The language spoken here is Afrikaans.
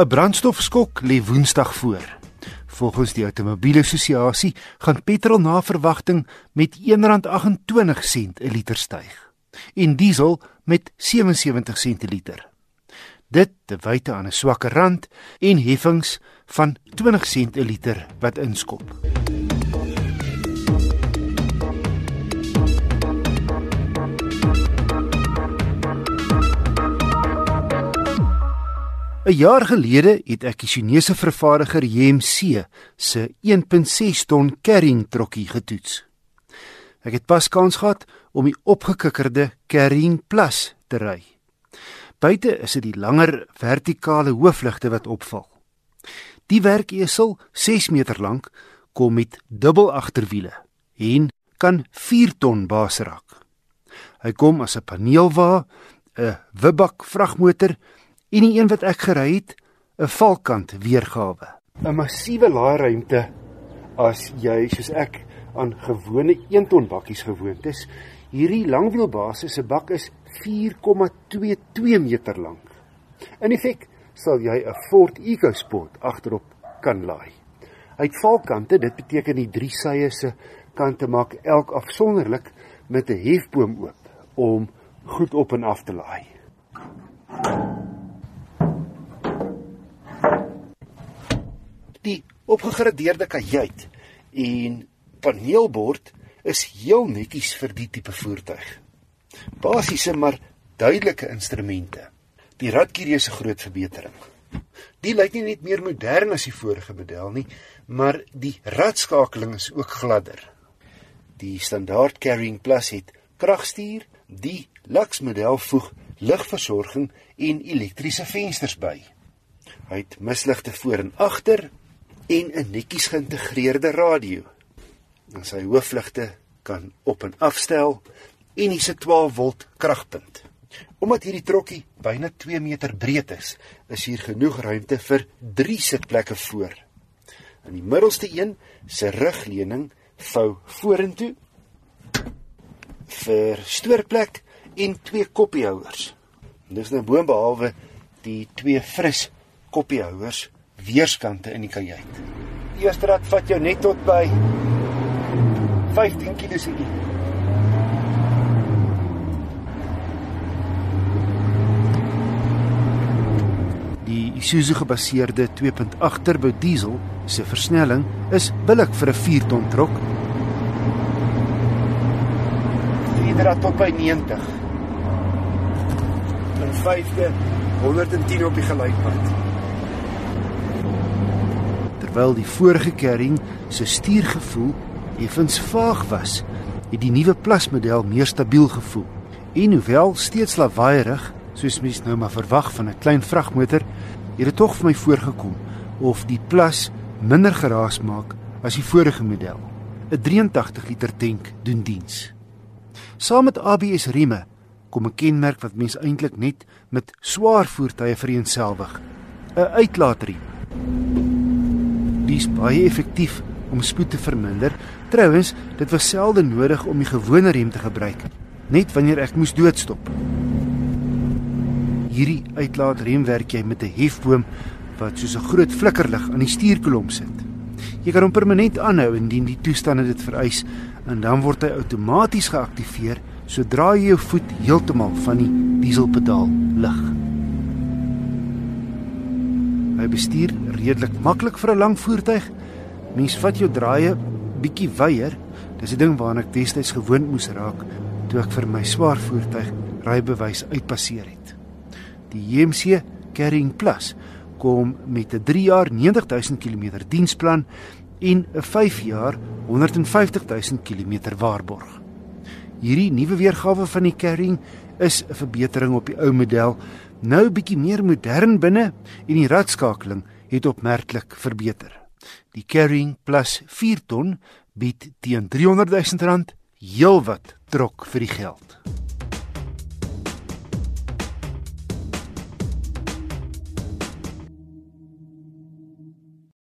'n Brandstofskok lê Woensdag voor. Volgens die Automobielassosiasie gaan petrol na verwagting met R1.28 'n liter styg en diesel met 77 sent per liter. Dit te wyte aan 'n swakker rand en heffings van 20 sent per liter wat inskop. 'n Jaar gelede het ek die Chinese vervaardiger YMC se 1.6 ton carrying trokkie getoets. Ek het pas kans gehad om die opgekikkerde Carrying Plus te ry. Buite is dit die langer vertikale hoofligte wat opval. Die werkesel, 6 meter lank, kom met dubbel agterwiele en kan 4 ton baas raak. Hy kom as 'n paneelwa, 'n Wibak vragmotor en die een wat ek gery het, 'n valkant weergawe. 'n Massiewe laairuimte as jy soos ek aan gewone 1 ton bakkies gewoond is. Hierdie langwielbasis se bak is 4,22 meter lank. In effek sal jy 'n Ford EcoSport agterop kan laai. Hy het valkante, dit beteken die drie sye se kante maak elk afsonderlik met 'n hefboom oop om goed op en af te laai. Die opgegradeerde kajuit en paneelbord is heel netjies vir die tipe voertuig. Basiese maar duidelike instrumente. Die radkierie is 'n groot verbetering. Die lyk nie net meer modern as die vorige model nie, maar die radskakeling is ook gladder. Die standaard Carrying Plus het kragstuur, die Lux model voeg ligversorging en elektriese vensters by. Hy het misligte voor en agter en 'n netjies geïntegreerde radio. En sy hoofligte kan op en afstel en hy's 'n 12 volt kragpunt. Omdat hierdie trokkie byna 2 meter breed is, is hier genoeg ruimte vir 3 sitplekke voor. In die middelste een se rugleuning vou vorentoe vir stoorplek en twee koppiehouers. Dis nou boonbehalwe die twee fris koppiehouers weerskante in die kajuit. Die eerste rad vat jou net tot by 15 kg. Die Isuzu gebaseerde 2.8 turbo diesel se versnelling is billik vir 'n 4 ton trok. Rad tot by 90. En vyfde 110 op die gelykpad terwyl die vorige carrying se stuurgevoel effens vaag was, het die nuwe Plus model meer stabiel gevoel. En hoewel steeds lawaaierig, soos mens nou maar verwag van 'n klein vragmotor, het dit tog vir my voorgekom of die Plus minder geraas maak as die vorige model. 'n 83 liter tank doen diens. Saam met ABS rieme kom 'n kenmerk wat mens eintlik net met swaar voertuie vereenselwig: 'n uitlaatriem dies baie effektief om spoed te verminder. Trouwens, dit was selde nodig om die gewone rem te gebruik, net wanneer ek moes doodstop. Hierdie uitlaatrem werk jy met 'n hefboom wat soos 'n groot flikkerlig aan die stuurkolom sit. Jy kan hom permanent aanhou indien die toestande dit vereis en dan word hy outomaties geaktiveer sodra jy jou voet heeltemal van die dieselpedaal lig. Hy bestuur redelik maklik vir 'n lang voertuig. Mens vat jou draaie bietjie weier. Dis 'n ding waaraan ek destyds gewoond moes raak toe ek vir my swaar voertuig rybewys uitpasseer het. Die JMC Carrying Plus kom met 'n 3 jaar 90000 km diensplan en 'n 5 jaar 150000 km waarborg. Hierdie nuwe weergawe van die Carrying is 'n verbetering op die ou model nou bietjie meer modern binne en die radskakeling het opmerklik verbeter. Die Carrying Plus 4 ton bied teen 300 000 rand heelwat trok vir die geld.